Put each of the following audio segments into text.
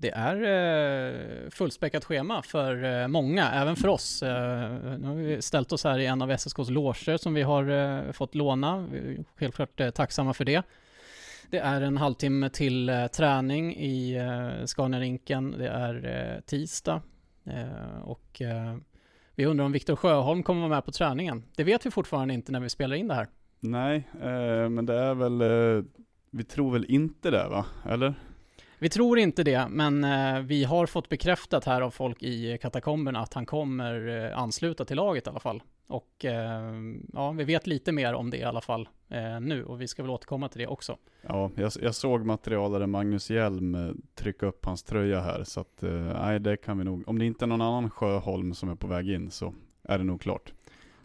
Det är eh, fullspäckat schema för eh, många, även för oss. Eh, nu har vi ställt oss här i en av SSKs loger som vi har eh, fått låna. Vi är självklart tacksamma för det. Det är en halvtimme till träning i Scaniarinken. Det är tisdag och vi undrar om Viktor Sjöholm kommer vara med på träningen. Det vet vi fortfarande inte när vi spelar in det här. Nej, men det är väl, vi tror väl inte det va? Eller? Vi tror inte det, men eh, vi har fått bekräftat här av folk i katakomberna att han kommer eh, ansluta till laget i alla fall. Och eh, ja, vi vet lite mer om det i alla fall nu och vi ska väl återkomma till det också. Ja, jag, jag såg materialare Magnus Hjelm trycka upp hans tröja här, så att nej, det kan vi nog. Om det inte är någon annan Sjöholm som är på väg in så är det nog klart.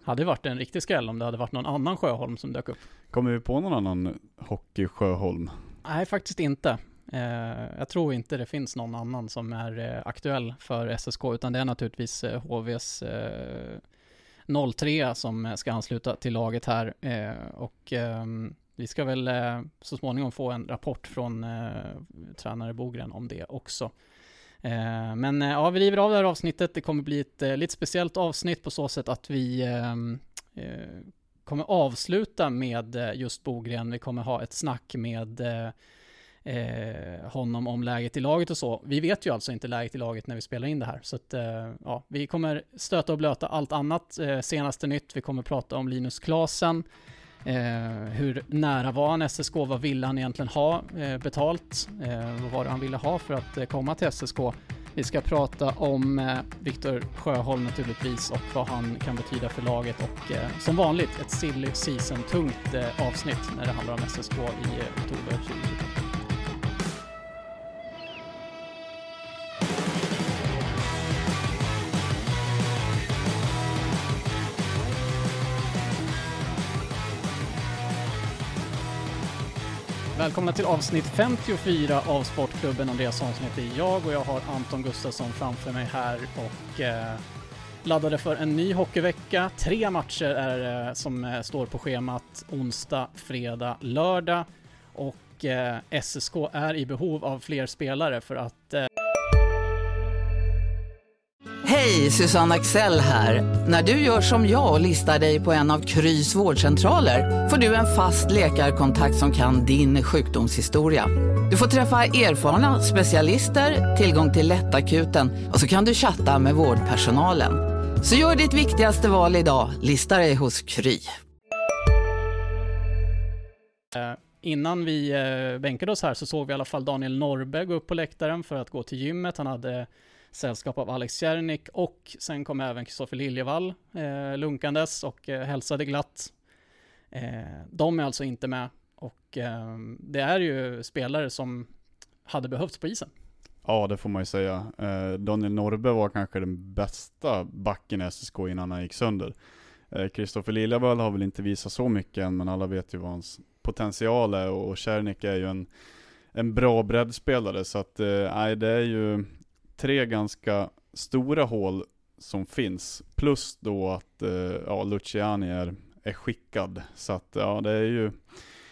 Hade varit en riktig skräll om det hade varit någon annan Sjöholm som dök upp. Kommer vi på någon annan hockey Sjöholm? Nej, faktiskt inte. Eh, jag tror inte det finns någon annan som är eh, aktuell för SSK, utan det är naturligtvis HVs eh, 03 eh, som eh, ska ansluta till laget här. Eh, och ehm, vi ska väl så småningom få en rapport från tränare Bogren om det också. Men ja, vi river av det här avsnittet. Det kommer bli ett lite speciellt avsnitt på så sätt att vi ehm, kommer avsluta med just Bogren. Vi kommer ha ett snack med eh, honom om läget i laget och så. Vi vet ju alltså inte läget i laget när vi spelar in det här. Så att, eh, ja, vi kommer stöta och blöta allt annat. Eh, senaste nytt, vi kommer prata om Linus Klasen. Eh, hur nära var han SSK? Vad ville han egentligen ha eh, betalt? Eh, vad var det han ville ha för att eh, komma till SSK? Vi ska prata om eh, Viktor Sjöholm naturligtvis och vad han kan betyda för laget och eh, som vanligt ett silly season-tungt eh, avsnitt när det handlar om SSK i eh, oktober 2023. Välkomna till avsnitt 54 av Sportklubben. Andreas Hansson heter jag och jag har Anton Gustafsson framför mig här och eh, laddade för en ny hockeyvecka. Tre matcher är det eh, som eh, står på schemat onsdag, fredag, lördag och eh, SSK är i behov av fler spelare för att eh, Hej, Susanne Axel här. När du gör som jag och listar dig på en av Krys vårdcentraler får du en fast läkarkontakt som kan din sjukdomshistoria. Du får träffa erfarna specialister, tillgång till lättakuten och så kan du chatta med vårdpersonalen. Så gör ditt viktigaste val idag, lista dig hos Kry. Eh, innan vi eh, bänkade oss här så såg vi i alla fall Daniel Norrberg gå upp på läktaren för att gå till gymmet. Han hade sällskap av Alex Cernik och sen kom även Kristoffer Liljevall eh, lunkandes och eh, hälsade glatt. Eh, de är alltså inte med och eh, det är ju spelare som hade behövts på isen. Ja, det får man ju säga. Eh, Daniel Norbe var kanske den bästa backen i SSK innan han gick sönder. Eh, Kristoffer eh, Liljevall har väl inte visat så mycket än, men alla vet ju vad hans potential är och Cernik är ju en, en bra breddspelare, så att eh, nej, det är ju tre ganska stora hål som finns. Plus då att eh, ja, Luciani är, är skickad. Så att ja, det är ju,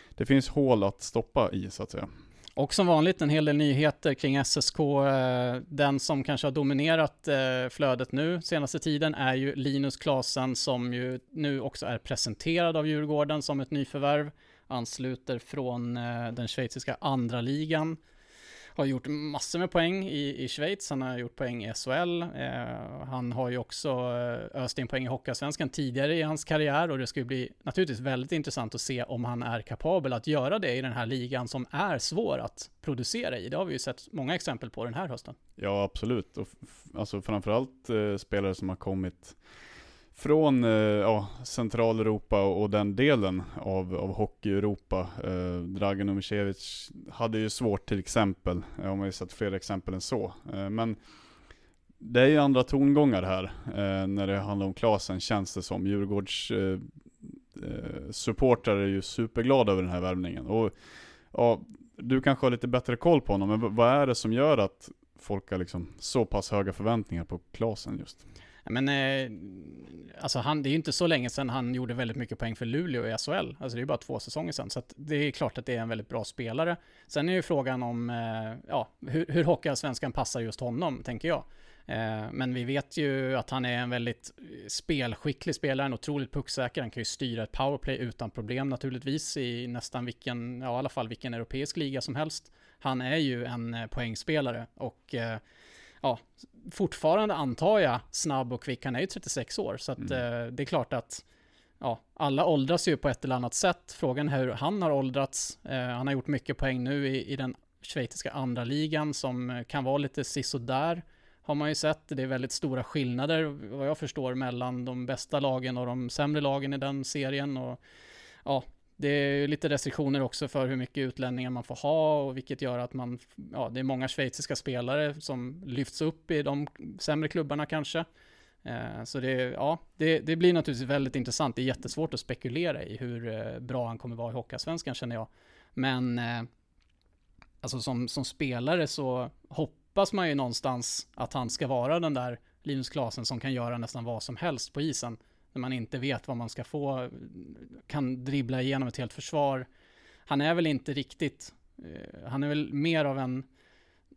det finns hål att stoppa i så att säga. Och som vanligt en hel del nyheter kring SSK. Eh, den som kanske har dominerat eh, flödet nu senaste tiden är ju Linus Klasen som ju nu också är presenterad av Djurgården som ett nyförvärv. Ansluter från eh, den schweiziska andra ligan har gjort massor med poäng i, i Schweiz, han har gjort poäng i SHL, eh, han har ju också eh, öst in poäng i Hockeyallsvenskan tidigare i hans karriär och det ska ju bli naturligtvis väldigt intressant att se om han är kapabel att göra det i den här ligan som är svår att producera i. Det har vi ju sett många exempel på den här hösten. Ja, absolut. Och alltså framförallt eh, spelare som har kommit från eh, ja, Centraleuropa och, den delen av, av Hockey-Europa. Eh, Dragan Umicevic hade ju svårt till exempel, eh, om man har sett fler exempel än så. Eh, men det är ju andra tongångar här eh, när det handlar om Klasen känns det som. Djurgårds eh, eh, supportrar är ju superglada över den här värvningen. Och ja, du kanske har lite bättre koll på honom, men vad är det som gör att folk har liksom så pass höga förväntningar på Klasen just? Men eh, alltså han, det är ju inte så länge sedan han gjorde väldigt mycket poäng för Luleå i SHL. Alltså det är ju bara två säsonger sedan. Så att det är klart att det är en väldigt bra spelare. Sen är ju frågan om eh, ja, hur, hur Hockeyallsvenskan passar just honom, tänker jag. Eh, men vi vet ju att han är en väldigt spelskicklig spelare, en otroligt pucksäker. Han kan ju styra ett powerplay utan problem naturligtvis i nästan vilken, ja i alla fall vilken europeisk liga som helst. Han är ju en eh, poängspelare och eh, ja, fortfarande antar jag snabb och kvick. Han är ju 36 år, så att mm. det är klart att ja, alla åldras ju på ett eller annat sätt. Frågan är hur han har åldrats. han har gjort mycket poäng nu i, i den schweiziska andra ligan som kan vara lite sisådär har man ju sett. Det är väldigt stora skillnader vad jag förstår mellan de bästa lagen och de sämre lagen i den serien. Och, ja, det är lite restriktioner också för hur mycket utlänningar man får ha och vilket gör att man, ja, det är många schweiziska spelare som lyfts upp i de sämre klubbarna kanske. Eh, så det, ja, det, det, blir naturligtvis väldigt intressant. Det är jättesvårt att spekulera i hur eh, bra han kommer vara i Hockeyallsvenskan känner jag. Men eh, alltså som, som spelare så hoppas man ju någonstans att han ska vara den där Linus Klasen som kan göra nästan vad som helst på isen. När man inte vet vad man ska få, kan dribbla igenom ett helt försvar. Han är väl inte riktigt, eh, han är väl mer av en,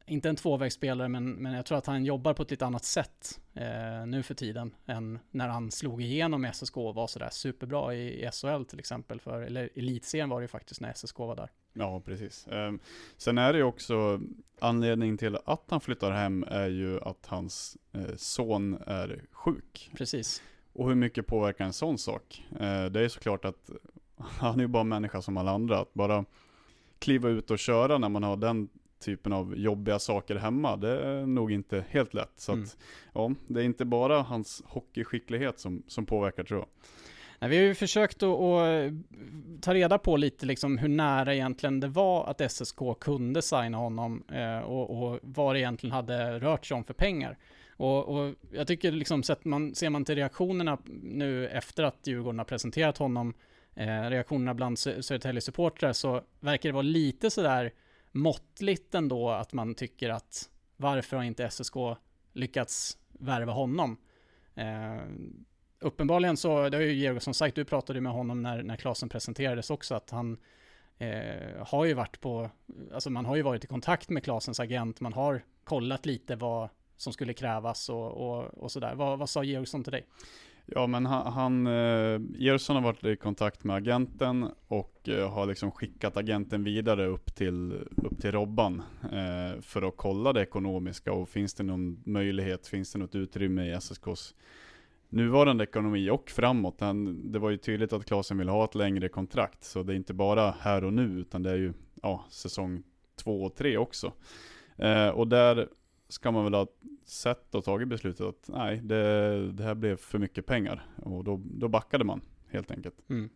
inte en tvåvägsspelare, men, men jag tror att han jobbar på ett lite annat sätt eh, nu för tiden än när han slog igenom i SSK och var sådär superbra i, i SHL till exempel. För, eller elitserien var det ju faktiskt när SSK var där. Ja, precis. Um, sen är det ju också, anledningen till att han flyttar hem är ju att hans eh, son är sjuk. Precis. Och hur mycket påverkar en sån sak? Eh, det är såklart att han är ju bara människa som alla andra. Att bara kliva ut och köra när man har den typen av jobbiga saker hemma, det är nog inte helt lätt. Så mm. att, ja, det är inte bara hans hockeyskicklighet som, som påverkar tror jag. Nej, vi har ju försökt att, att, ta reda på lite liksom hur nära egentligen det var att SSK kunde signa honom eh, och, och, vad det egentligen hade rört sig om för pengar. Och, och jag tycker liksom, sett man, ser man till reaktionerna nu efter att Djurgården har presenterat honom, eh, reaktionerna bland Södertälje-supportrar, så verkar det vara lite sådär måttligt ändå att man tycker att varför har inte SSK lyckats värva honom? Eh, uppenbarligen så, det har ju Georgsson sagt, du pratade med honom när, när Klasen presenterades också, att han eh, har ju varit på, alltså man har ju varit i kontakt med Klasens agent, man har kollat lite vad som skulle krävas och, och, och sådär. Vad, vad sa Georgsson till dig? Ja men han, han eh, har varit i kontakt med agenten och eh, har liksom skickat agenten vidare upp till, upp till Robban eh, för att kolla det ekonomiska och finns det någon möjlighet, finns det något utrymme i SSKs nuvarande ekonomi och framåt. Han, det var ju tydligt att Klasen vill ha ett längre kontrakt, så det är inte bara här och nu, utan det är ju ja, säsong två och tre också. Eh, och där ska man väl ha sett och tagit beslutet att nej, det, det här blev för mycket pengar. Och då, då backade man helt enkelt. Mm.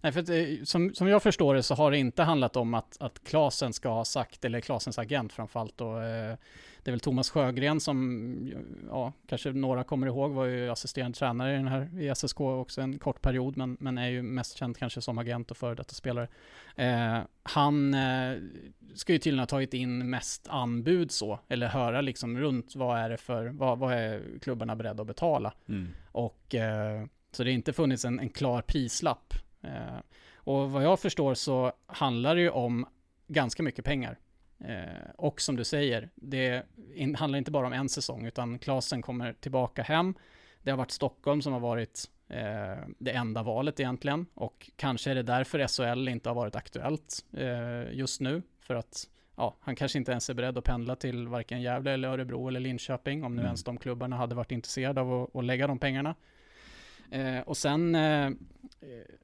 Nej, för att, eh, som, som jag förstår det så har det inte handlat om att, att Klasen ska ha sagt, eller Klasens agent framförallt då, eh, det är väl Thomas Sjögren som, ja, kanske några kommer ihåg, var ju assisterande tränare i den här i SSK också en kort period, men, men är ju mest känd kanske som agent och före detta spelare. Eh, han eh, ska ju tydligen ha tagit in mest anbud så, eller höra liksom runt vad är det för, vad, vad är klubbarna beredda att betala? Mm. Och eh, så det har inte funnits en, en klar prislapp. Eh, och vad jag förstår så handlar det ju om ganska mycket pengar. Eh, och som du säger, det handlar inte bara om en säsong, utan Klasen kommer tillbaka hem. Det har varit Stockholm som har varit eh, det enda valet egentligen. Och kanske är det därför SHL inte har varit aktuellt just nu. För att ja, han kanske inte ens är beredd att pendla till varken Gävle eller Örebro eller Linköping. Om nu mm. ens de klubbarna hade varit intresserade av att, att lägga de pengarna. Eh, och sen eh,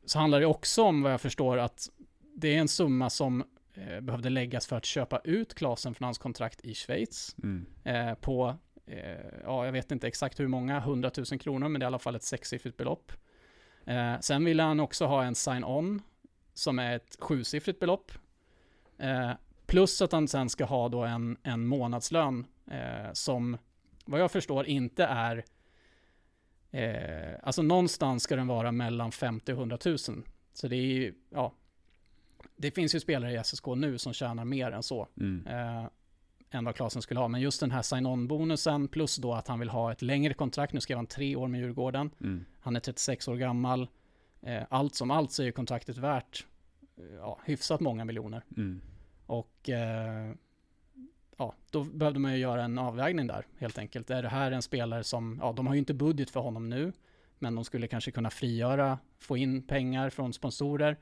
så handlar det också om vad jag förstår att det är en summa som eh, behövde läggas för att köpa ut Klasen från hans kontrakt i Schweiz. Mm. Eh, på, eh, ja jag vet inte exakt hur många, 100 000 kronor, men det är i alla fall ett sexsiffrigt belopp. Eh, sen ville han också ha en sign-on, som är ett sjusiffrigt belopp. Eh, plus att han sen ska ha då en, en månadslön eh, som, vad jag förstår, inte är Eh, alltså någonstans ska den vara mellan 50 och 100 000. Så det är ju, ja, det finns ju spelare i SSK nu som tjänar mer än så. Mm. Eh, än vad Klasen skulle ha. Men just den här sign-on-bonusen plus då att han vill ha ett längre kontrakt. Nu skrev han tre år med Djurgården. Mm. Han är 36 år gammal. Eh, allt som allt så är ju kontraktet värt eh, ja, hyfsat många miljoner. Mm. Och eh, ja, då behövde man ju göra en avvägning där helt enkelt. Är det här en spelare som, ja de har ju inte budget för honom nu, men de skulle kanske kunna frigöra, få in pengar från sponsorer.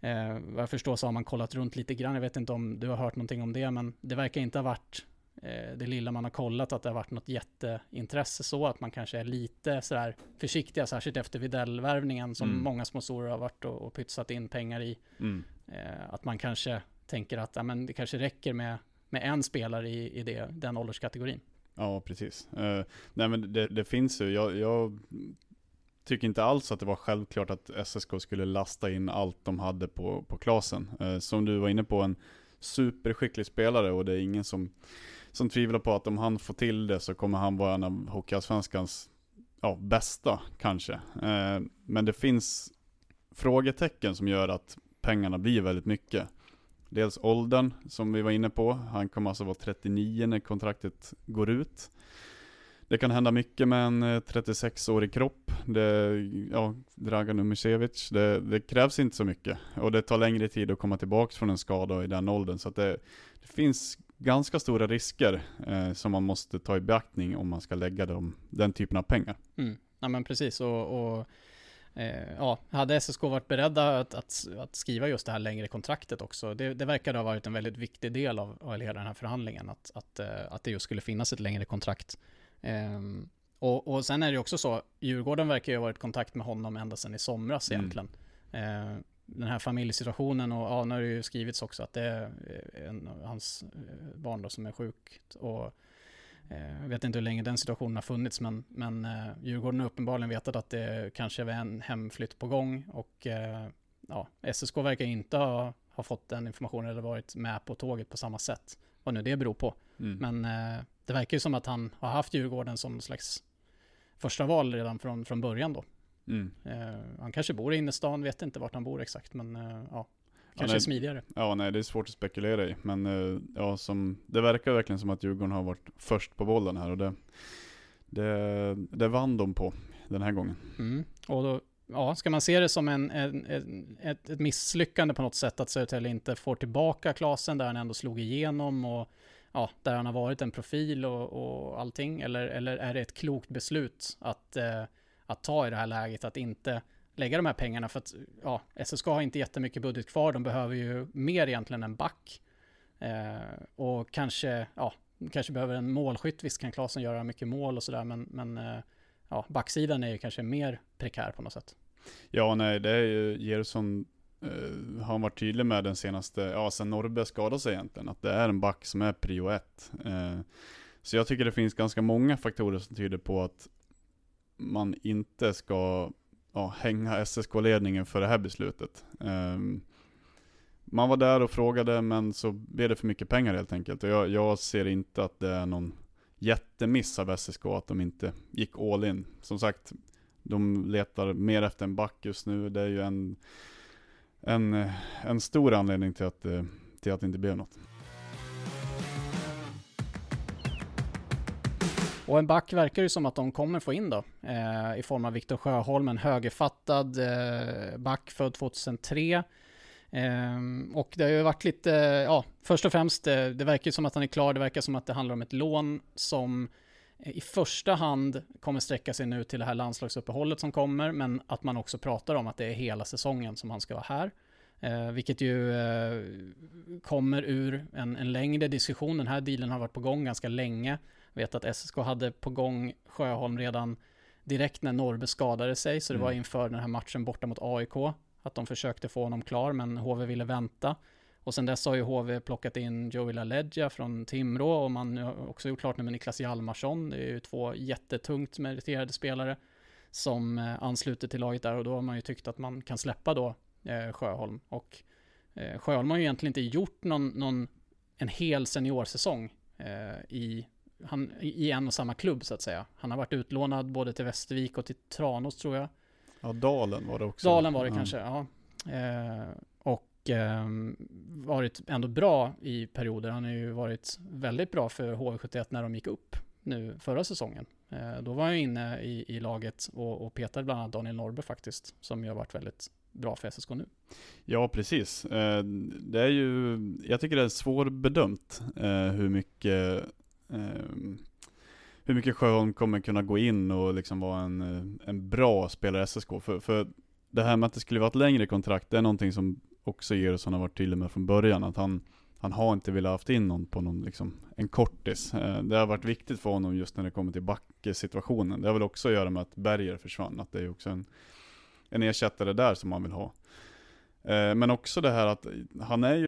Eh, vad jag förstår så har man kollat runt lite grann, jag vet inte om du har hört någonting om det, men det verkar inte ha varit eh, det lilla man har kollat att det har varit något jätteintresse så att man kanske är lite sådär försiktiga, särskilt efter Videll-värvningen som Mm. många sponsorer har varit och, och pytsat in pengar i. Mm. Eh, att man kanske tänker att ja, men det kanske räcker med, med en spelare i, i det, den ålderskategorin. Ja, precis. Uh, nej men det, det finns ju, jag, jag tycker inte alls att det var självklart att SSK skulle lasta in allt de hade på, på klasen. Eh, som du var inne på, en superskicklig spelare och det är ingen som, som tvivlar på att om han får till det så kommer han vara en av Hockeyallsvenskans ja, bästa kanske. Eh, men det finns frågetecken som gör att pengarna blir väldigt mycket. Dels åldern som vi var inne på. Han kommer alltså vara 39 när kontraktet går ut. Det kan hända mycket med en eh, 36-årig kropp. Det, ja, Dragan Umicevic, det, det krävs inte så mycket. Och det tar längre tid att komma tillbaka från en skada i den åldern. Så att det, det finns ganska stora risker eh, som man måste ta i beaktning om man ska lägga dem, den typen av pengar. Mm. Ja men precis och, och eh, ja, hade SSK varit beredda att, att, att skriva just det här längre kontraktet också, det, det verkar ha varit en väldigt viktig del av, av hela den här förhandlingen, att, att, eh, att det just skulle finnas ett längre kontrakt. Ehm, och, och sen är det också så, Djurgården verkar ju ha varit i kontakt med honom ända sedan i somras Mm. egentligen. Eh, den här familjesituationen och ja, nu har det ju skrivits också att det är en, hans eh, barn då som är sjukt och eh, jag vet inte hur länge den situationen har funnits men, men eh, Djurgården har uppenbarligen vetat att det kanske är en hemflytt på gång och eh, ja, SSK verkar inte ha, ha fått den informationen eller varit med på tåget på samma sätt. Vad nu det beror på. Mm. Men eh, det verkar ju som att han har haft Djurgården som någon slags första val redan från, från början då. Mm. Eh, han kanske bor i innerstan, vet inte vart han bor exakt, men eh, ja, kanske är smidigare. Ja, nej det är svårt att spekulera i. Men eh, ja, som, det verkar verkligen som att Djurgården har varit först på bollen här och det, det, det vann de på den här gången. Mm. Och då, ja, ska man se det som en, en, en, ett, ett misslyckande på något sätt att Södertälje inte får tillbaka Klasen där han ändå slog igenom och ja, där han har varit en profil och, och allting? Eller, eller är det ett klokt beslut att, eh, att ta i det här läget, att inte lägga de här pengarna för att ja, SSK har inte jättemycket budget kvar, de behöver ju mer egentligen än back. Eh, och kanske, ja, kanske behöver en målskytt, visst kan Klasen göra mycket mål och sådär, men, men eh, ja, backsidan är ju kanske mer prekär på något sätt. Ja, nej, det är ju Gerson eh, har varit tydlig med den senaste, ja sen Norrberg skadade sig egentligen, att det är en back som är prio ett. Eh, så jag tycker det finns ganska många faktorer som tyder på att man inte ska ja, hänga SSK-ledningen för det här beslutet. Um, man var där och frågade, men så blev det för mycket pengar helt enkelt. Och jag, jag ser inte att det är någon jättemiss av SSK att de inte gick all in. Som sagt, de letar mer efter en back just nu. Det är ju en, en, en stor anledning till att, eh, till att det inte blev något. Och en back verkar ju som att de kommer få in då, eh, i form av Viktor Sjöholm, en högerfattad eh, back född 2003. Ehm, och det har ju varit lite, ja, först och främst, det, det verkar ju som att han är klar, det verkar som att det handlar om ett lån som eh, i första hand kommer sträcka sig nu till det här landslagsuppehållet som kommer, men att man också pratar om att det är hela säsongen som han ska vara här. Eh, vilket ju eh, kommer ur en, en längre diskussion. Den här dealen har varit på gång ganska länge. Vet att SSK hade på gång Sjöholm redan direkt när Norrbe skadade sig, så det Mm. var inför den här matchen borta mot AIK. Att de försökte få honom klar, men HV ville vänta. Och sen dess har ju HV plockat in Joey LaLeggia från Timrå och man har också gjort klart nu med Niklas Hjalmarsson. Det är ju två jättetungt meriterade spelare som eh, ansluter till laget där och då har man ju tyckt att man kan släppa då eh, Sjöholm. Och eh, Sjöholm har ju egentligen inte gjort någon, någon en hel seniorsäsong eh, i, han, i en och samma klubb så att säga. Han har varit utlånad både till Västervik och till Tranås tror jag. Ja, Dalen var det också. Dalen var det ja. kanske, ja. Eh, och ehm, varit ändå bra i perioder. Han har ju varit väldigt bra för HV71 när de gick upp nu förra säsongen. Eh, då var han inne i, i laget och, och petade bland annat Daniel Norrby faktiskt, som ju har varit väldigt bra för SSK nu. Ja, precis. Eh, det är ju, jag tycker det är svårbedömt eh, hur mycket Ehm, hur mycket Sjöholm kommer kunna gå in och liksom vara en, eh, en bra spelare i SSK. För, för det här med att det skulle vara ett längre kontrakt, det är någonting som också Gerson har varit tydlig med från början. Att han, han har inte velat haft in någon på någon, liksom, en kortis. Ehm, det har varit viktigt för honom just när det kommer till backsituationen. Det har väl också att göra med att Berger försvann, att det är också en, en ersättare där som han vill ha. Ehm, men också det här att han är ju...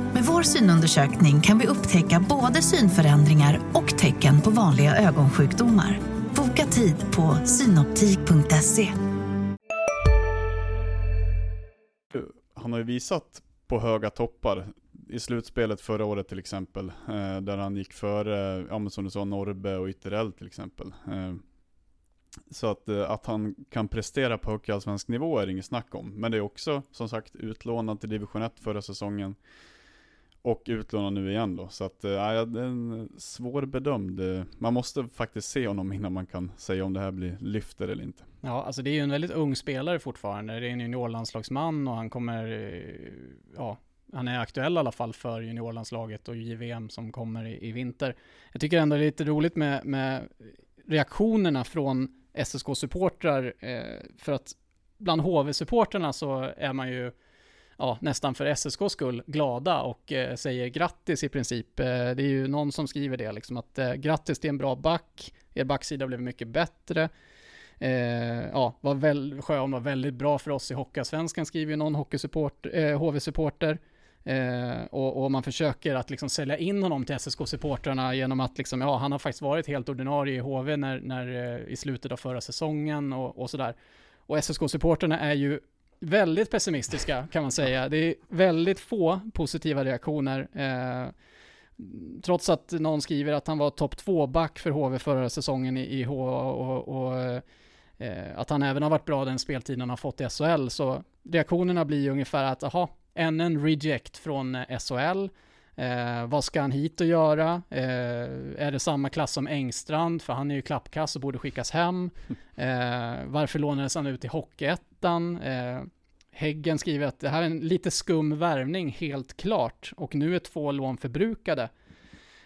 Med vår synundersökning kan vi upptäcka både synförändringar och tecken på vanliga ögonsjukdomar. Boka tid på synoptik.se. Han har ju visat på höga toppar i slutspelet förra året till exempel, eh, där han gick före, ja men som du sa, Norbe och Ytterell till exempel. Eh, så att, eh, att han kan prestera på hockeyallsvensk nivå är det inget snack om. Men det är också, som sagt, utlånad till division 1 förra säsongen. Och utlånad nu igen då. Så att, eh, ja, det är en svårbedömd. Eh, man måste faktiskt se honom innan man kan säga om det här blir lyfter eller inte. Ja, alltså det är ju en väldigt ung spelare fortfarande. Det är en juniorlandslagsman och han kommer, eh, ja, han är aktuell i alla fall för juniorlandslaget och JVM som kommer i, i vinter. Jag tycker ändå det är lite roligt med, med reaktionerna från SSK-supportrar, eh, för att bland HV-supporterna så är man ju ja, nästan för SSKs skull glada och eh, säger grattis i princip. Eh, det är ju någon som skriver det, liksom att eh, grattis till en bra back, er backsida blev mycket bättre. Eh, ja, var väl, Sjöholm var väldigt bra för oss i Hockeyallsvenskan, skriver ju någon eh, HV-supporter. Eh, och, och, man försöker att liksom sälja in honom till SSK-supportrarna genom att liksom, ja, han har faktiskt varit helt ordinarie i HV när, när, eh, i slutet av förra säsongen och, och sådär. Och SSK-supporterna är ju väldigt pessimistiska kan man säga. Det är väldigt få positiva reaktioner. Eh, trots att någon skriver att han var topp 2-back för HV förra säsongen i, i HV och, och eh, att han även har varit bra den speltiden han har fått i SHL, så reaktionerna blir ungefär att, aha, än en reject från eh, SHL. Eh, vad ska han hit och göra? Eh, är det samma klass som Engstrand? För han är ju klappkass och borde skickas hem. Eh, varför lånades han ut i Hockeyettan? Eh, Häggen skriver att det här är en lite skum värvning, helt klart. Och nu är två lån förbrukade.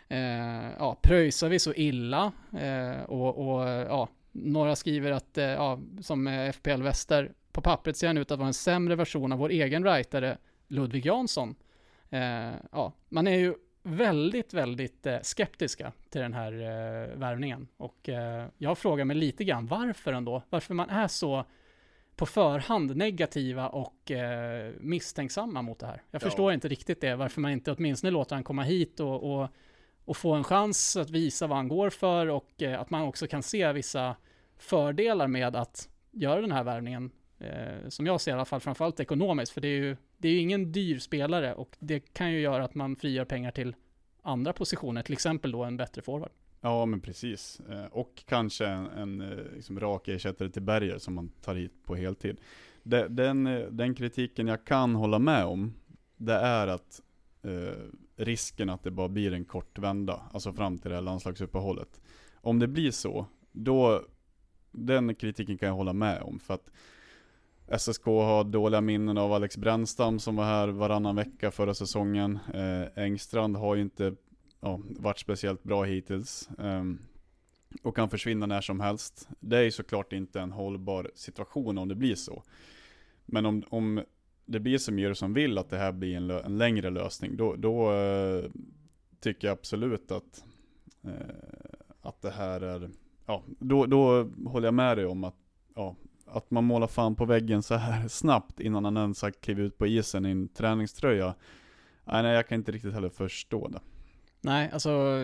Eh, ja, pröjsar vi så illa? Eh, och, och ja, några skriver att, eh, ja, som eh, FPL Väster, på pappret ser han ut att vara en sämre version av vår egen writare Ludvig Jansson. Eh, ja, man är ju väldigt, väldigt eh, skeptiska till den här eh, värvningen. Och eh, jag frågar mig lite grann varför ändå, varför man är så på förhand negativa och eh, misstänksamma mot det här. Jag ja. förstår inte riktigt det, varför man inte åtminstone låter han komma hit och, och, och få en chans att visa vad han går för och eh, att man också kan se vissa fördelar med att göra den här värvningen. Eh, som jag ser i alla fall, framförallt ekonomiskt, för det är ju det är ju ingen dyr spelare och det kan ju göra att man frigör pengar till andra positioner, till exempel då en bättre forward. Ja, men precis. Eh, och kanske en, en eh, liksom rak ersättare till Berger som man tar hit på heltid. Den, eh, den kritiken jag kan hålla med om, det är att eh, risken att det bara blir en kort vända, alltså fram till det här landslagsuppehållet. Om det blir så, då, den kritiken kan jag hålla med om. För att SSK har dåliga minnen av Alex Brännstam som var här varannan vecka förra säsongen. Eh, Engstrand har ju inte ja, varit speciellt bra hittills. Um, och kan försvinna när som helst. Det är ju såklart inte en hållbar situation om det blir så. Men om, om det blir som som vill att det här blir en, en längre lösning, då, då uh, tycker jag absolut att, uh, att det här är, ja, då, då håller jag med dig om att ja, att man målar fan på väggen så här snabbt innan han ens har klivit ut på isen i en träningströja. Nej, nej, jag kan inte riktigt heller förstå det. Nej, alltså,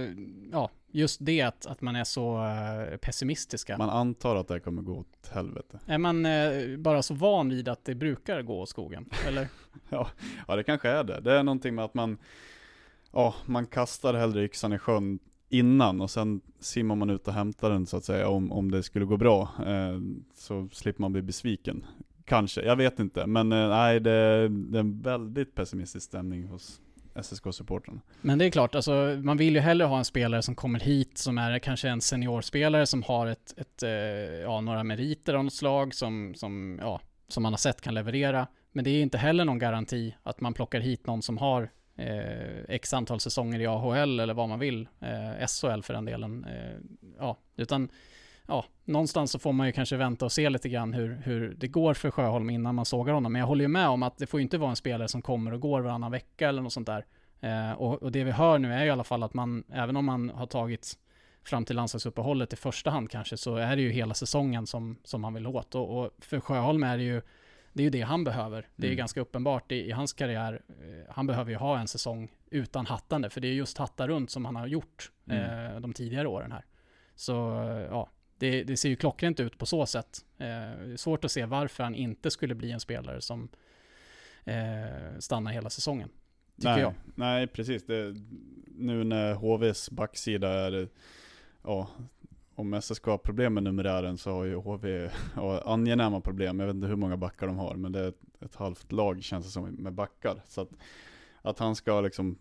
ja, just det att, att man är så uh, pessimistiska. Man antar att det kommer gå åt helvete. Är man uh, bara så van vid att det brukar gå åt skogen, eller? ja, ja, det kanske är det. Det är någonting med att man, ja, man kastar hellre yxan i sjön innan och sen simmar man ut och hämtar den så att säga om, om det skulle gå bra. Eh, så slipper man bli besviken. Kanske, jag vet inte. Men eh, nej, det, det, är en väldigt pessimistisk stämning hos SSK-supportrarna. Men det är klart, alltså, man vill ju hellre ha en spelare som kommer hit som är kanske en seniorspelare som har ett, ett, eh, ja, några meriter av något slag som, som, ja, som man har sett kan leverera. Men det är inte heller någon garanti att man plockar hit någon som har eh, x antal säsonger i AHL eller vad man vill, eh, SHL för den delen. Eh, ja, utan ja, någonstans så får man ju kanske vänta och se lite grann hur, hur det går för Sjöholm innan man sågar honom. Men jag håller ju med om att det får ju inte vara en spelare som kommer och går varannan vecka eller något sånt där. Eh, och, och, det vi hör nu är ju i alla fall att man, även om man har tagit fram till landslagsuppehållet i första hand kanske, så är det ju hela säsongen som, som man vill åt. Och, och för Sjöholm är det ju det är ju det han behöver. Det är mm. ganska uppenbart i, i, hans karriär. Eh, han behöver ju ha en säsong utan hattande, för det är just hatta runt som han har gjort mm. eh, de tidigare åren här. Så eh, ja, det, det, ser ju klockrent ut på så sätt. Eh, svårt att se varför han inte skulle bli en spelare som eh, stannar hela säsongen. Tycker nej, jag. Nej, precis. Det, nu när HVs backsida är ja, om SSK har problem med numerären så har ju HV ja, angenäma problem. Jag vet inte hur många backar de har, men det är ett, ett halvt lag känns det som med backar. Så att, att han ska liksom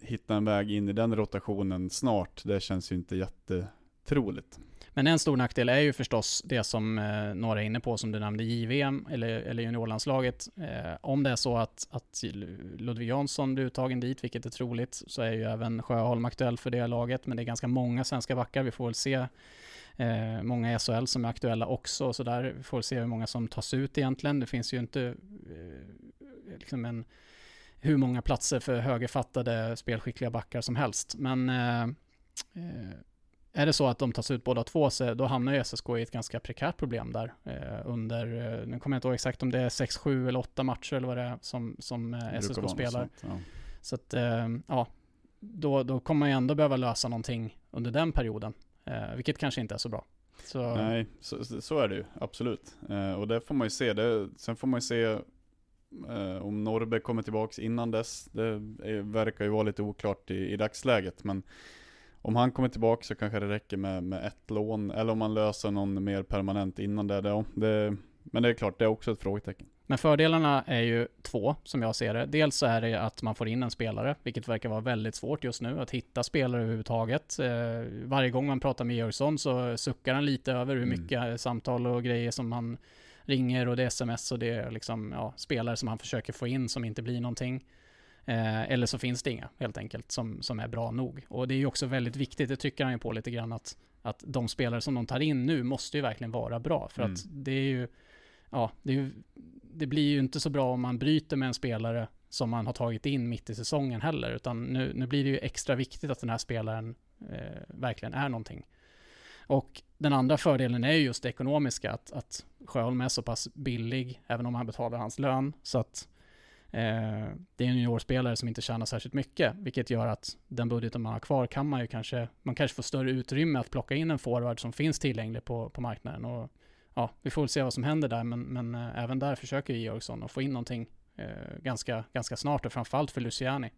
hitta en väg in i den rotationen snart, det känns ju inte jättetroligt. Men en stor nackdel är ju förstås det som eh, några är inne på, som du nämnde, JVM eller, eller juniorlandslaget. Eh, om det är så att, att Ludvig Jansson blir uttagen dit, vilket är troligt, så är ju även Sjöholm aktuell för det laget, men det är ganska många svenska backar. Vi får väl se eh, många i SHL som är aktuella också, så där vi får se hur många som tas ut egentligen. Det finns ju inte eh, liksom en, hur många platser för högerfattade spelskickliga backar som helst, men eh, eh är det så att de tas ut båda två så då hamnar ju SSK i ett ganska prekärt problem där eh, under, eh, nu kommer jag inte ihåg exakt om det är 6, 7 eller 8 matcher eller vad det är som, som eh, SSK spelar. Sånt, ja. Så att, eh, ja, då, då kommer man ju ändå behöva lösa någonting under den perioden, eh, vilket kanske inte är så bra. Så... Nej, så, så, är det ju, absolut. Eh, och det får man ju se, det, sen får man ju se om Norrbe kommer tillbaks innan dess. Det verkar ju vara lite oklart i, i dagsläget, men om han kommer tillbaka så kanske det räcker med, med ett lån, eller om man löser någon mer permanent innan det. det, det men det är klart, det är också ett frågetecken. Men fördelarna är ju två, som jag ser det. Dels så är det att man får in en spelare, vilket verkar vara väldigt svårt just nu, att hitta spelare överhuvudtaget. Eh, varje gång man pratar med Georgsson så suckar han lite över hur mm. mycket mm. samtal och grejer som han ringer och det är sms och det är liksom, ja, spelare som han försöker få in som inte blir någonting. Eh, eller så finns det inga helt enkelt som, som är bra nog. Och det är ju också väldigt viktigt, det trycker han ju på lite grann, att, att de spelare som de tar in nu måste ju verkligen vara bra. För mm. att det är ju, ja, det, är ju, det blir ju inte så bra om man bryter med en spelare som man har tagit in mitt i säsongen heller, utan nu, nu blir det ju extra viktigt att den här spelaren eh, verkligen är någonting. Och den andra fördelen är ju just det ekonomiska, att, att Sjöholm är så pass billig, även om han betalar hans lön, så att Eh, det är en juniorspelare som inte tjänar särskilt mycket, vilket gör att den budgeten man har kvar kan man ju kanske, man kanske får större utrymme att plocka in en forward som finns tillgänglig på, på marknaden. Och, ja, vi får väl se vad som händer där, men, men eh, även där försöker Georgsson att få in någonting eh, ganska, ganska snart och framförallt för Luciani.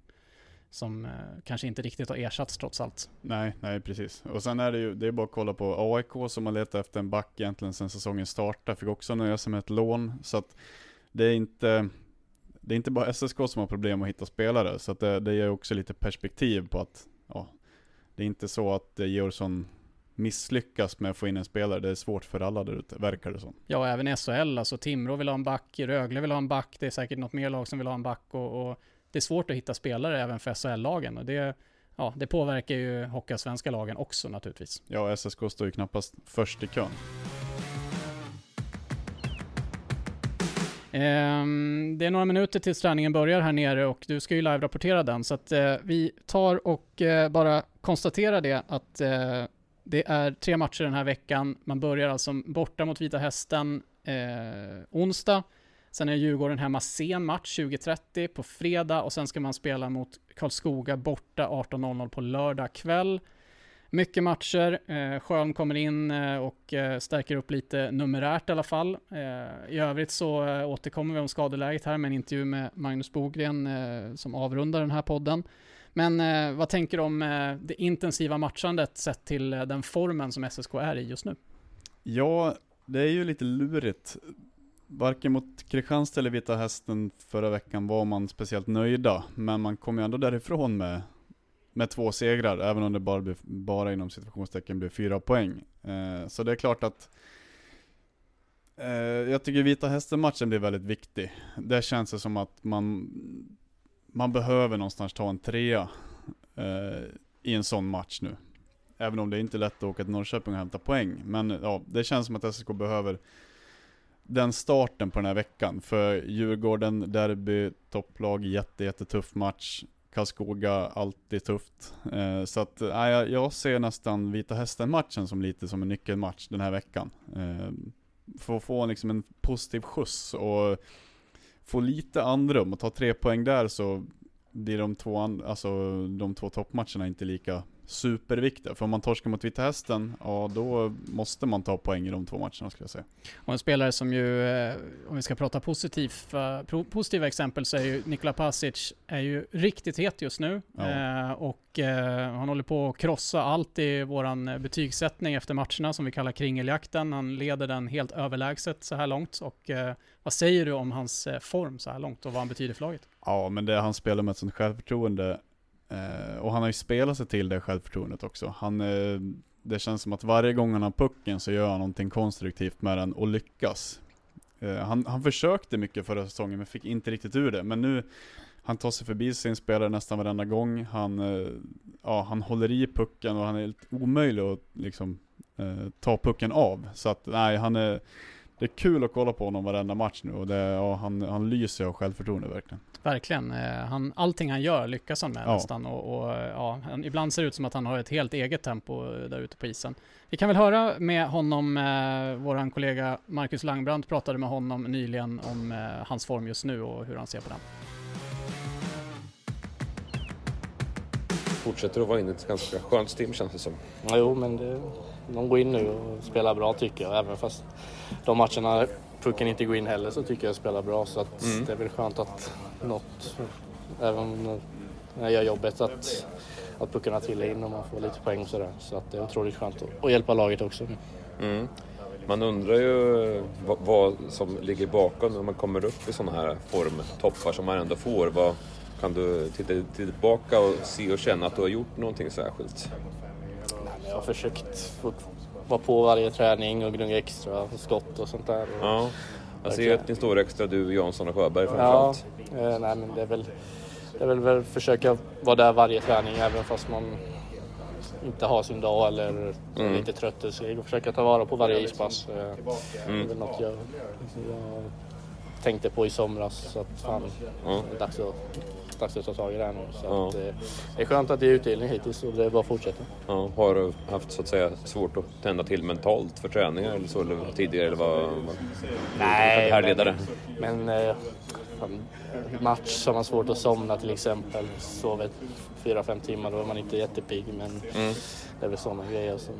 Som eh, kanske inte riktigt har ersatts trots allt. Nej, nej precis. Och sen är det ju, det är bara att kolla på AIK som har letat efter en back egentligen sedan säsongen startade. Fick också nöja sig med ett lån. Så att det är inte, det är inte bara SSK som har problem att hitta spelare, så det, det ger också lite perspektiv på att ja, det är inte så att Georgsson misslyckas med att få in en spelare. Det är svårt för alla där ute, verkar det som. Ja, även SHL. Alltså Timrå vill ha en back, Rögle vill ha en back, det är säkert något mer lag som vill ha en back och, och det är svårt att hitta spelare även för SHL-lagen och det, ja, det påverkar ju Hockeyallsvenska lagen också naturligtvis. Ja, SSK står ju knappast först i kön. Ehm, det är några minuter tills träningen börjar här nere och du ska ju live-rapportera den. Så att eh, vi tar och eh, bara konstaterar det att eh, det är tre matcher den här veckan. Man börjar alltså borta mot Vita Hästen onsdag. Sen är Djurgården hemma sen match 20.30 på fredag och sen ska man spela mot Karlskoga borta 18.00 på lördag kväll. Mycket matcher. Eh, Schön kommer in eh, och eh, stärker upp lite numerärt i alla fall. Eh, I övrigt så eh, återkommer vi om skadeläget här med en intervju med Magnus Bogren eh, som avrundar den här podden. Men eh, vad tänker du om eh, det intensiva matchandet sett till eh, den formen som SSK är i just nu? Ja, det är ju lite lurigt. Varken mot Kristianstad eller Vita Hästen förra veckan var man speciellt nöjda, men man kom ju ändå därifrån med, med två segrar, även om det bara, blev, bara inom situationstecken blev fyra poäng. Eh, så det är klart att eh, jag tycker Vita Hästen-matchen blir väldigt viktig. Det känns det som att man, man behöver någonstans ta en trea eh, i en sån match nu. Även om det är inte är lätt att åka till Norrköping och hämta poäng. Men ja, det känns som att SSK behöver den starten på den här veckan. För Djurgården, derby, topplag, jätte, jättetuff match. Karlskoga, alltid tufft. Eh, så att, eh, jag, ser nästan Vita Hästen-matchen som lite som en nyckelmatch den här veckan. Eh, för att få liksom en positiv skjuts och få lite andrum och ta tre poäng där så blir de två, alltså, de två toppmatcherna inte lika superviktiga. För om man torskar mot Vita Hästen, ja då måste man ta poäng i de två matcherna skulle jag säga. Och en spelare som ju, eh, om vi ska prata positivt, eh, positiva exempel så är ju Nikola Pasic är ju riktigt het just nu. Ja. Eh, och han håller på att krossa allt i våran betygssättning efter matcherna som vi kallar kringeljakten. Han leder den helt överlägset så här långt. Och vad säger du om hans form så här långt och vad han betyder för laget? Ja, men det han spelar med ett sånt självförtroende, eh, och han har ju spelat sig till det självförtroendet också. Han, eh, det känns som att varje gång han har pucken så gör han någonting konstruktivt med den och lyckas. Eh, han, han försökte mycket förra säsongen men fick inte riktigt ur det, men nu han tar sig förbi sin spelare nästan varenda gång. Han, eh, ja, han håller i pucken och han är helt omöjlig att liksom, eh, ta pucken av. Så att nej, han är, det är kul att kolla på honom varenda match nu och det, ja, han, han lyser av självförtroende verkligen. Verkligen. Eh, han, allting han gör lyckas han med Ja. nästan. Och, och, ja, han, ibland ser det ut som att han har ett helt eget tempo eh, där ute på isen. Vi kan väl höra med honom, eh, våran kollega Marcus Langbrandt pratade med honom nyligen om eh, hans form just nu och hur han ser på den. Fortsätter att vara inne i ett ganska skönt stim känns det som. Ja, jo, men det, de går in nu och spelar bra tycker jag. Även fast de matcherna pucken inte går in heller så tycker jag att spelar bra. Så att Mm. det är väl skönt att något, även när jag gör jobbet, att, att puckarna trillar in och man får lite poäng och sådär. Så att det är otroligt skönt att, att hjälpa laget också. Mm. Man undrar ju vad, vad som ligger bakom när man kommer upp i sådana här formtoppar som man ändå får. Vad, kan du titta, tillbaka och se och känna att du har gjort någonting särskilt? Jag har försökt vara på varje träning och gnugga extra och skott och sånt där. Och, Ja. Jag ser att ni står extra, du, Jansson och Sjöberg Ja, framförallt. eh, nej men det är väl, det är väl, väl försöka vara där varje träning även fast man inte har sin dag eller Mm. lite trött eller så. Försöka ta vara på varje ispass. Eh, Det Mm. är väl något jag, jag tänkte på i somras så att fan, Ja. det är dags att, att ta tag i det här nu. Så Ja. att, eh, det är skönt att det är utdelning hittills och det är bara att fortsätta. Ja, har du haft så att säga svårt att tända till mentalt för träningar eller så eller tidigare eller vad? vad Nej, härledare. Men eh, fan, match som man svårt att somna till exempel. Sover fyra, fem timmar då är man inte jättepigg. Men Mm. det är väl sådana grejer som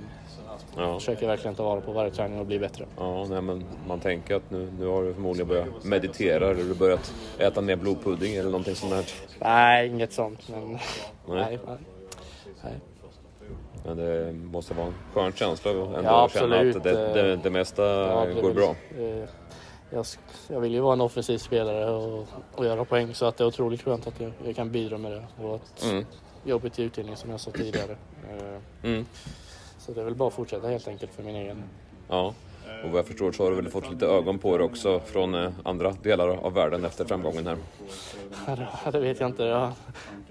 Ja. försöker verkligen ta vara på varje träning och bli bättre. Ja, nej, men man tänker att nu, nu har du förmodligen börjat meditera eller du börjat äta mer blodpudding eller någonting sånt där. Nej, inget sånt. Men Nej. nej. nej. nej. Men det måste vara en skön känsla ändå Ja, att känna att det, det, det mesta Ja, går bra. eh, Jag, jag vill ju vara en offensiv spelare och, och göra poäng så att det är otroligt skönt att jag, jag kan bidra med det. Och att Mm. jobbet i utdelning som jag sa tidigare. Eh, Mm. Så det är väl bara att fortsätta helt enkelt för min egen. Ja. Och vad jag förstår så har du väl fått lite ögon på det också från eh, andra delar av världen efter framgången här. Ja, det vet jag inte. Jag,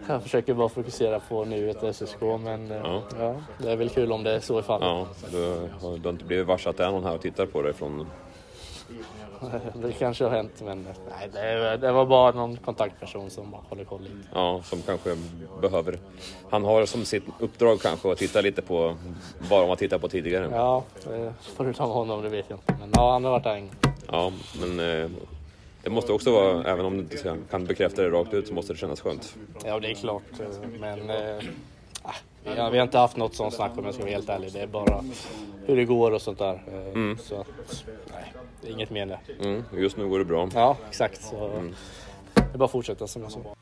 jag försöker bara fokusera på nuet och SSK men eh, Ja. ja. det är väl kul om det är så i fallet. Ja, du, har- du har inte blivit varse att det är någon här och tittar på dig från... Det kanske har hänt men nej, det, det var bara någon kontaktperson som håller koll lite. Ja, som kanske behöver... Han har som sitt uppdrag kanske att titta lite på vad man tittar på tidigare. Ja, med honom, det vet jag inte. Men ja, han har varit där en. Ja, men eh, det måste också vara, även om du inte kan bekräfta det rakt ut, så måste det kännas skönt. Ja, det är klart. Men eh, ja, vi har inte haft något sånt snack om jag ska vara helt ärlig. Det är bara hur det går och sånt där. Eh, Mm. Så att, nej, inget mer än det. Mm, just nu går det bra. Ja, exakt. Så Mm. Det är bara att fortsätta som jag sa.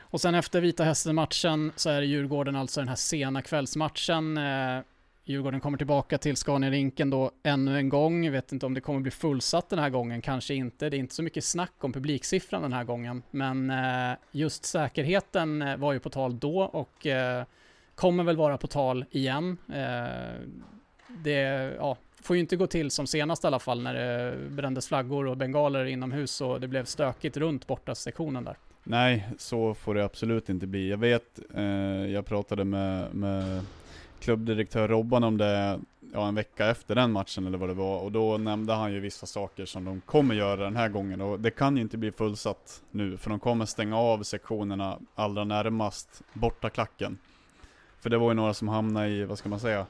Och sen efter Vita Hästen-matchen så är det Djurgården alltså den här sena kvällsmatchen. Eh, Djurgården kommer tillbaka till Scania-rinken då ännu en gång. Jag vet inte om det kommer bli fullsatt den här gången, kanske inte. Det är inte så mycket snack om publiksiffran den här gången. Men eh, just säkerheten eh, var ju på tal då och kommer väl vara på tal igen. Eh, det ja, får ju inte gå till som senast i alla fall när det brändes flaggor och bengaler inomhus och det blev stökigt runt borta sektionen där. Nej, så får det absolut inte bli. Jag vet, eh, jag pratade med, med klubbdirektör Robban om det ja, en vecka efter den matchen eller vad det var, och då nämnde han ju vissa saker som de kommer göra den här gången, och det kan ju inte bli fullsatt nu, för de kommer stänga av sektionerna allra närmast bortaklacken. För det var ju några som hamnade i, vad ska man säga,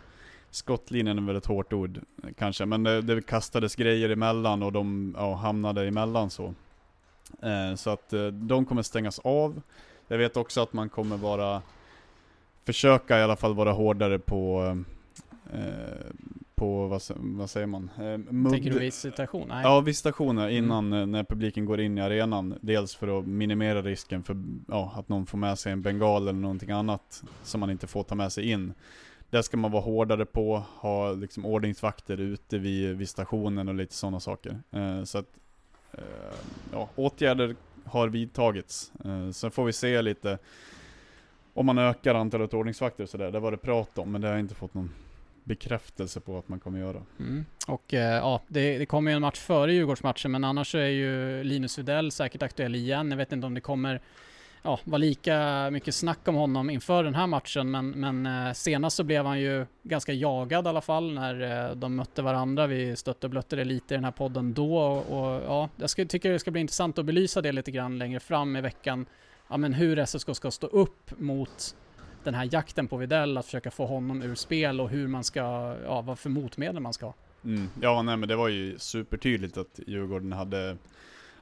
skottlinjen är väl ett hårt ord kanske, men det, det kastades grejer emellan och de ja, hamnade emellan så. Eh, så att eh, de kommer stängas av. Jag vet också att man kommer vara, försöka i alla fall vara hårdare på, eh, på vad, vad säger man? Eh, Tänker du visitation? Nej. Ja, visitationer innan eh, när publiken går in i arenan. Dels för att minimera risken för ja, att någon får med sig en bengal eller någonting annat som man inte får ta med sig in. Där ska man vara hårdare på, ha liksom ordningsvakter ute vid, stationen och lite sådana saker. Eh, så att, eh, ja, åtgärder har vidtagits. Eh, sen får vi se lite om man ökar antalet ordningsvakter och sådär. Det var det prat om, men det har jag inte fått någon bekräftelse på att man kommer göra. Mm. Och eh, ja, det, det kommer ju en match före Djurgårdsmatchen, men annars så är ju Linus Widell säkert aktuell igen. Jag vet inte om det kommer ja, vara lika mycket snack om honom inför den här matchen, men, men eh, senast så blev han ju ganska jagad i alla fall när eh, de mötte varandra. Vi stötte och blötte det lite i den här podden då och, och ja, jag ska, tycker det ska bli intressant att belysa det lite grann längre fram i veckan. Ja, men hur SSK ska stå upp mot den här jakten på Widell, att försöka få honom ur spel och hur man ska, ja, vad för motmedel man ska ha. Mm. Ja, nej men det var ju supertydligt att Djurgården hade,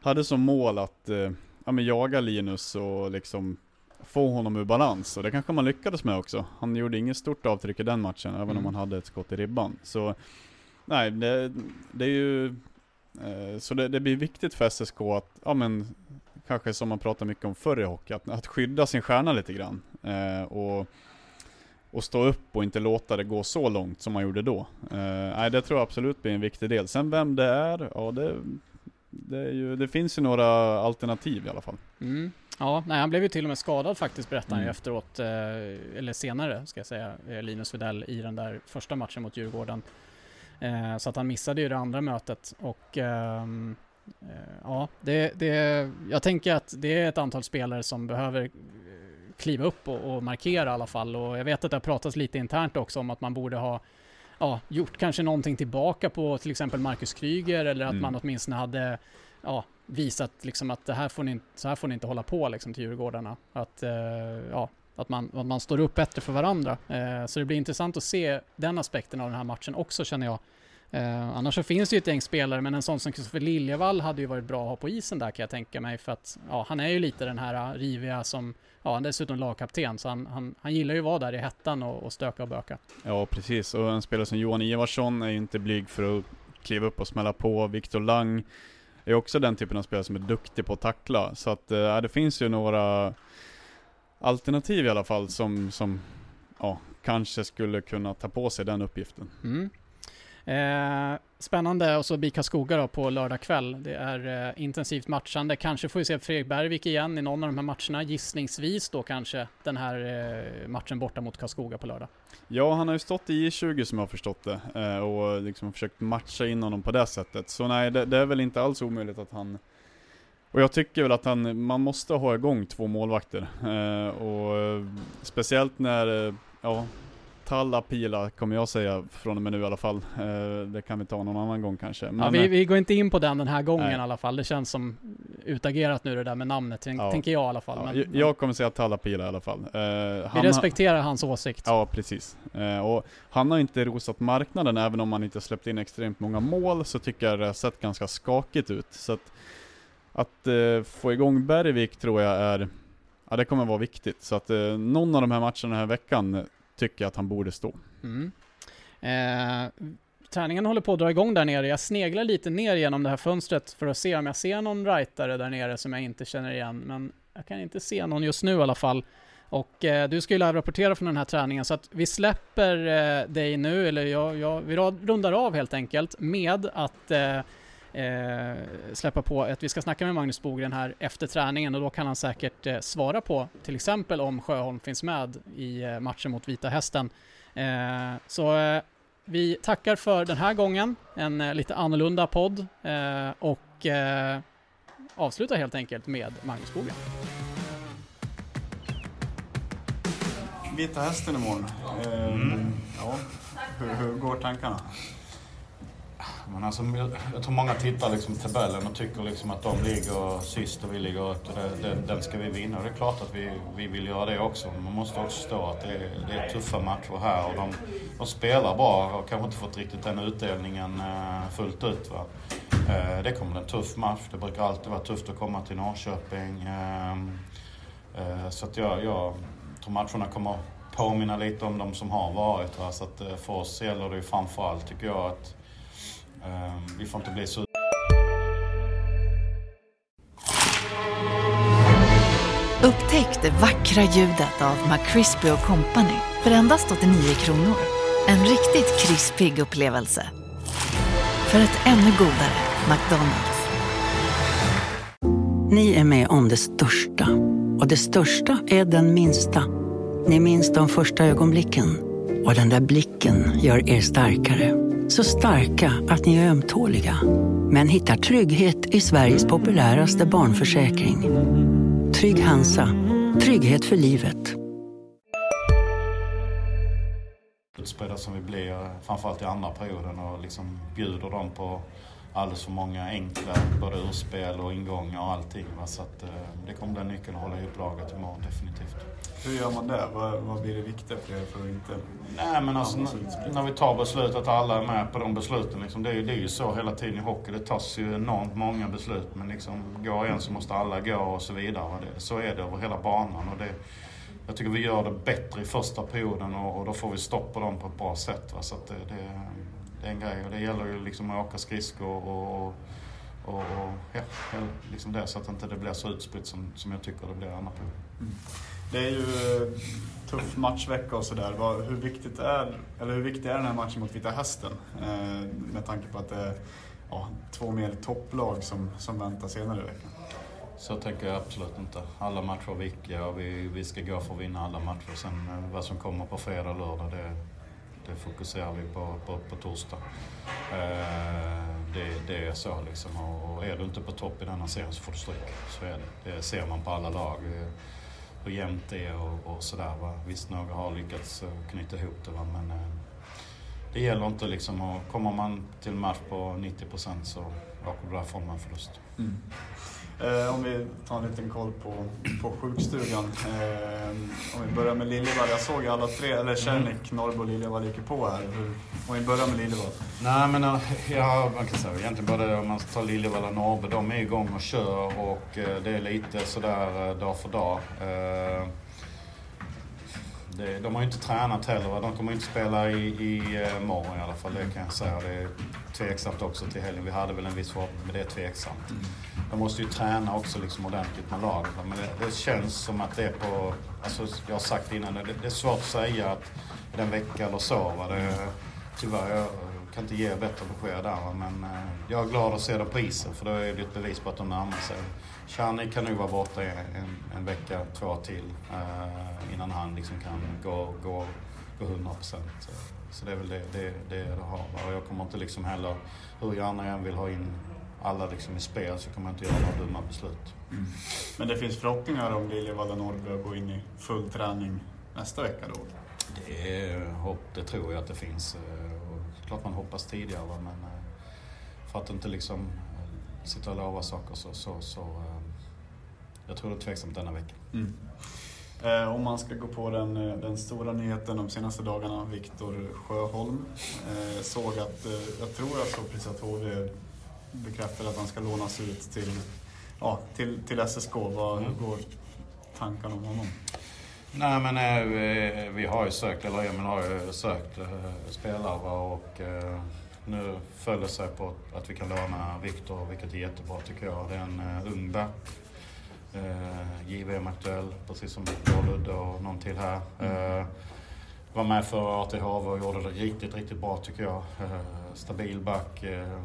hade som mål att eh, ja, men jaga Linus och liksom få honom ur balans. Och det kanske man lyckades med också. Han gjorde inget stort avtryck i den matchen, även Mm. om han hade ett skott i ribban. Så nej, det, det är ju eh, så det, det blir viktigt för SSK att, ja men kanske som man pratar mycket om förr i hockey, att, att skydda sin stjärna lite grann. Eh, och och stå upp och inte låta det gå så långt som man gjorde då. Eh, det tror jag absolut blir en viktig del. Sen vem det är, ja det, det, ju, det finns ju några alternativ i alla fall. Mm. Ja, nej, han blev ju till och med skadad faktiskt berättade han ju Mm. efteråt, eh, eller senare ska jag säga, eh, Linus Widell i den där första matchen mot Djurgården. Eh, så att han missade ju det andra mötet och eh, ja, det, det, jag tänker att det är ett antal spelare som behöver eh, kliva upp och, och markera i alla fall och jag vet att det har pratats lite internt också om att man borde ha ja, gjort kanske någonting tillbaka på till exempel Marcus Kryger eller att Mm. man åtminstone hade ja, visat liksom att det här får ni, inte- så här får ni inte hålla på liksom till Djurgårdarna. Att, eh, ja, att, man, att man står upp bättre för varandra. Eh, så det blir intressant att se den aspekten av den här matchen också känner jag. Eh, annars så finns det ju ett gäng spelare, men en sån som Kristoffer Liljevall hade ju varit bra att ha på isen där kan jag tänka mig. För att ja, han är ju lite den här eh, riviga som, ja han är dessutom lagkapten, så han, han, han gillar ju att vara där i hettan och, och stöka och böka. Ja, precis. Och en spelare som Johan Ivarsson är ju inte blyg för att kliva upp och smälla på. Viktor Lang är också den typen av spelare som är duktig på att tackla. Så att eh, det finns ju några alternativ i alla fall som, som ja, kanske skulle kunna ta på sig den uppgiften. Mm. Eh, spännande och så BIK Karlskoga då på lördag kväll. Det är eh, intensivt matchande. Kanske får vi se Fredrik Bergvik igen i någon av de här matcherna. Gissningsvis då kanske den här eh, matchen borta mot Karlskoga på lördag. Ja, han har ju stått i J20 som jag har förstått det eh, och liksom försökt matcha in honom på det sättet. Så nej, det, det är väl inte alls omöjligt att han och jag tycker väl att han, man måste ha igång två målvakter. Eh, och eh, speciellt när, eh, ja, Talla Pila kommer jag säga från och med nu i alla fall. Eh, det kan vi ta någon annan gång kanske. ja, Men, vi, eh, vi går inte in på den den här gången Nej. i alla fall. Det känns som utagerat nu det där med namnet, tänk, Ja. tänker jag i alla fall. Ja, men, jag- kommer säga Tallapila i alla fall. Eh, vi han- respekterar hans åsikt. Ja, precis. Och han har inte rosat marknaden, även om han inte släppt in extremt många mål, så tycker jag det har sett ganska skakigt ut. Så att, att få igång Bergvik tror jag är, ja det kommer vara viktigt. Så att eh, någon av de här matcherna den här veckan tycker jag att han borde stå. Mm. Eh, träningen håller på att dra igång där nere. Jag sneglar lite ner genom det här fönstret för att se om jag ser någon rightare där nere som jag inte känner igen. Men jag kan inte se någon just nu i alla fall. Och eh, du ska ju rapportera från den här träningen så att vi släpper eh, dig nu, eller jag, jag, vi rundar av helt enkelt med att eh, eh, släppa på att vi ska snacka med Magnus Bogren här efter träningen och då kan han säkert eh, svara på till exempel om Sjöholm finns med i eh, matchen mot Vita Hästen. Eh, så eh, vi tackar för den här gången, en eh, lite annorlunda podd eh, och eh, avslutar helt enkelt med Magnus Bogren. Vita hästen imorgon. Eh, Ja, hur, hur går tankarna? Men alltså, jag tror många tittar liksom på tabellen och tycker liksom att de ligger sist och vi ligger ett och det, den, den ska vi vinna. Och det är klart att vi, vi vill göra det också. Men man måste också stå att det är, det är tuffa matcher här och de, de spelar bra och kanske inte fått riktigt den utdelningen eh, fullt ut. Va? Eh, det kommer en tuff match. Det brukar alltid vara tufft att komma till Norrköping. Ehm, eh, så att jag, jag tror matcherna kommer påminna lite om de som har varit. Va? Så att för oss gäller det ju framförallt tycker jag att vi får inte bli så Upptäck det vackra ljudet av McCrispy Company för endast 89 kronor. En riktigt krispig upplevelse. För ett ännu godare McDonalds. Ni är med om det största. Och det största är den minsta. Ni minns de första ögonblicken. Och den där blicken gör er starkare. Så starka att ni är ömtåliga. Men hittar trygghet i Sveriges populäraste barnförsäkring. Trygg Hansa. Trygghet för livet. utspridda som vi blir, framförallt i andra perioden och liksom bjuder dem på alldeles för många enkla både urspel och ingångar och allting. Va? Så att, eh, det kommer bli en nyckel att hålla ihop laget imorgon definitivt. Hur gör man det? Vad, vad blir det viktiga för er för att inte... Nej men alltså när vi tar beslut att alla är med på de besluten. Liksom, det, är, ju- det är ju så hela tiden i hockey. Det tas ju enormt många beslut. Men liksom, går en så måste alla gå och så vidare. Och Det, så är det över hela banan. Och det, jag tycker vi gör det bättre i första perioden och, och då får vi stopp på dem på ett bra sätt. Va? Så det, det, det är en grej. Och det gäller ju liksom att åka skridskor och, och, och, och ja, liksom det. Så att inte det blir så utspritt som, som jag tycker det blir i andra perioden. Det är ju eh, tuff matchvecka och sådär. Hur viktigt är, eller hur viktig är den här matchen mot Vita Hästen? Eh, med tanke på att det är ja, två mer topplag som, som väntar senare i veckan. Så tänker jag absolut inte. Alla matcher är viktiga och vi, vi ska gå för att vinna alla matcher. Sen eh, vad som kommer på fredag och lördag, det, det fokuserar vi på på, på torsdag. Eh, det, det är så liksom. Och, och är du inte på topp i denna serien så får du stryk. Så är det. Det ser man på alla lag. Hur jämnt det är och, och sådär. Va? Visst, några har lyckats eh, knyta ihop det. Va? Men eh, det gäller inte liksom Och Kommer man till en match på 90 procent så åker du därifrån med en förlust. Mm. Eh, om vi tar en liten koll på, på sjukstugan. Eh, om vi börjar med Liljevall. Jag såg alla tre, eller Cernik, Norrbo och Liljevall gick på här. Hur, om vi börjar med Liljevall. Nej men eh, ja, man kan säga egentligen både om man tar Liljevall och Norrby, de är igång och kör och eh, det är lite sådär eh, dag för dag. Eh, det, de har ju inte tränat heller. Va? De kommer inte spela i, i morgon i alla fall, det kan jag säga. Det tveksamt också till helgen. Vi hade väl en viss förhoppning, men det är tveksamt. De måste ju träna också liksom ordentligt med laget. Men det, det känns som att det är på... Alltså, jag har sagt innan, det, det är svårt att säga att är det en vecka eller så. Va? Det, tyvärr, jag kan inte ge bättre besked där. Va? Men eh, jag är glad att se dem på isen, för då är det ett bevis på att de närmar sig. Charny kan nog vara borta en, en vecka, två till, eh, innan han liksom kan gå, gå, gå 100 procent. Så det är väl det det, det, det har. Och jag kommer inte liksom heller, hur gärna jag än vill ha in alla liksom i spel så kommer jag inte göra några dumma beslut. Men det finns förhoppningar om Liljevall och Norrby att gå in i full träning nästa vecka då? Det, är, hopp, det tror jag att det finns. eh, Och klart man hoppas tidigare men eh, för att inte liksom eh, sitta och lova saker så, så, så jag tror det är tveksamt denna vecka. Mm. Eh, om man ska gå på den, eh, den stora nyheten de senaste dagarna, Viktor Sjöholm. Eh, såg att, eh, jag tror jag såg precis att HV bekräftade att han ska lånas ut till, ja, till, till SSK. Vad Mm. går tankarna om honom? Nej men eh, vi, vi har ju sökt, eller Emil har ju sökt eh, spelare va, och eh, nu följer det sig på att vi kan låna Viktor, vilket är jättebra tycker jag. Det är en eh, ung back. Eh, JVM aktuell, precis som jag Ludde och någon till här. Eh, var med för ATHV och gjorde det riktigt, riktigt bra tycker jag. Eh, stabil back. Eh,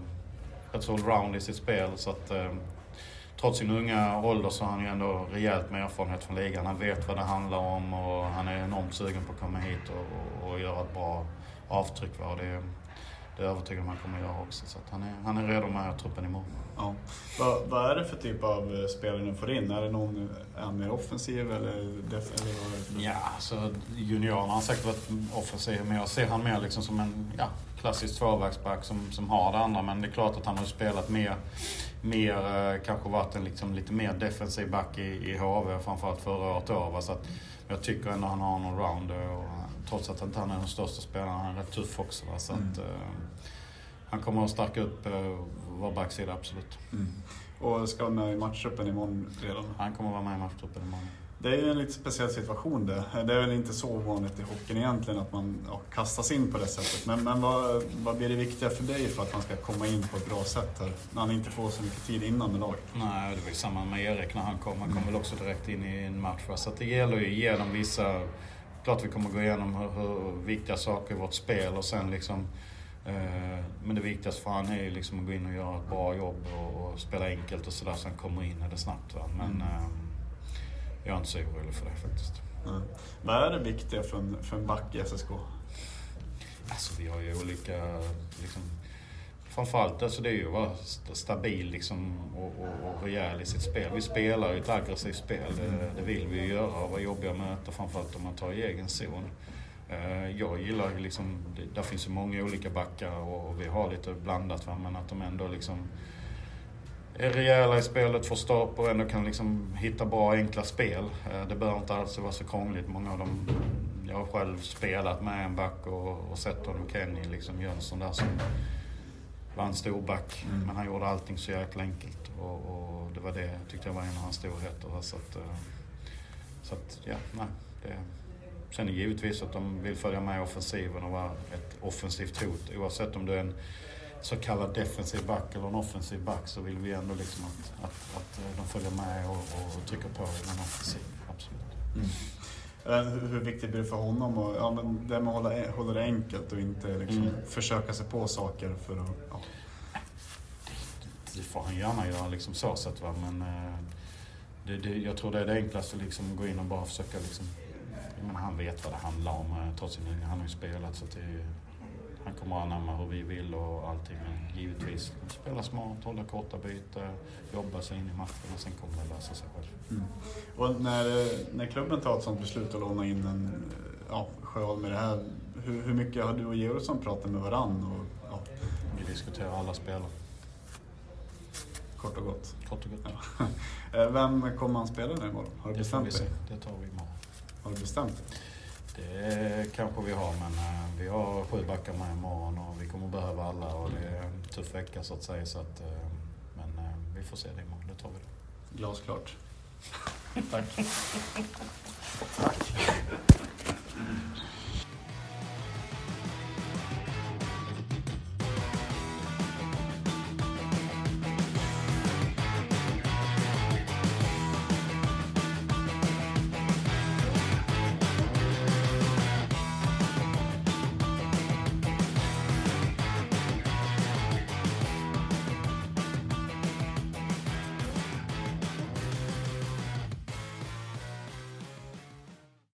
rätt så allround i sitt spel. Så att, eh, trots sin unga ålder så har han ju ändå rejält med erfarenhet från ligan. Han vet vad det handlar om och han är enormt sugen på att komma hit och, och, och göra ett bra avtryck. Va? Det, det är jag övertygad om han kommer att göra också. Så han, är, han är redo med truppen imorgon. Ja. Vad, vad är det för typ av eh, spelare ni får in? Är det någon, är han mer offensiv eller, def, eller vad är det för Ja, alltså juniorerna har säkert varit offensiv, men jag ser han mer liksom som en ja, klassisk tvåvägsback som, som har det andra. Men det är klart att han har spelat mer, mer eh, kanske varit en liksom lite mer defensiv back i, i HV, framförallt förra året. Då, va? Så att jag tycker ändå han har en round och trots att inte han är den största spelaren, han är rätt tuff också. Va? Så att, eh, han kommer att stärka upp eh, vår backsida, absolut. Mm. Och ska vara med i matchtruppen imorgon redan? Han kommer att vara med i matchtruppen imorgon. Det är ju en lite speciell situation det. Det är väl inte så ovanligt i hockeyn egentligen att man ja, kastas in på det sättet. Men, men vad, vad blir det viktiga för dig för att man ska komma in på ett bra sätt här? När han inte får så mycket tid innan med laget. Nej, det var ju samma med Erik när han kom. Han kom väl också direkt in i en match. Så att det gäller ju att ge dem vissa... Klart vi kommer gå igenom hur, hur viktiga saker i vårt spel och sen liksom... Eh, men det viktigaste för han är ju liksom att gå in och göra ett bra jobb och, och spela enkelt och sådär så han kommer in i det snabbt. Va? Men Mm. eh, jag är inte så orolig för det faktiskt. Ja. Vad är det viktiga för en, för en back i SSK? Alltså vi har ju olika, liksom, framförallt alltså det är ju att vara stabil liksom, och, och, och rejäl i sitt spel. Vi spelar ju ett aggressivt spel, det, det vill vi ju göra och vara jobbiga att möta framförallt om man tar i egen zon. Eh, jag gillar ju liksom, det- där finns ju många olika backar och vi har lite blandat va? men att de ändå liksom är rejäla i spelet, får stopp och ändå kan liksom hitta bra enkla spel. Eh, det behöver inte alls vara så krångligt. Många av dem, jag har själv spelat med en back och, och sett honom, Kenny liksom Jönsson där som var en stor back. Mm. Men han gjorde allting så jäkla enkelt och, och det var det jag tyckte jag var en av hans storheter. Så att, eh, så att ja, nej. Det, sen är givetvis att de vill följa med i offensiven och vara ett offensivt hot. Oavsett om du är en så kallad defensiv back eller en offensiv back så vill vi ändå liksom att, att, att de följer med och, och trycker på i en offensiv. Absolut. Eh, Hur, viktigt blir det för honom? Och, ja, men det med att hålla, hålla det enkelt och inte liksom Mm. försöka sig på saker för att... Ja. Det får han gärna göra liksom så sett va. Men eh, det, det, jag tror det är det enklaste liksom att gå in och bara försöka liksom. Han vet vad det handlar om eh, trots sin Han har ju spelat så att det, han kommer att anamma hur vi vill och allting. Men givetvis spela smart, hålla korta byten, jobba sig in i matchen och sen kommer det lösa sig själv. Mm. Och när, när klubben tar ett sånt beslut att låna in en ja, Sjöholm med det här, hur, hur mycket har du och Georgsson pratat med varann? Och, ja, Vi diskuterar alla spelare, kort och gott. kort och gott. Ja. Eh, Vem kommer han spela nu imorgon? Har du Det bestämt dig? Det tar vi imorgon. Har du bestämt dig? Det kanske vi har, men eh, vi har sju backar med imorgon och vi kommer behöva alla och det är en tuff vecka så att säga. Så att, eh, men eh, vi får se det imorgon, det tar vi det. Glasklart. Tack. Tack.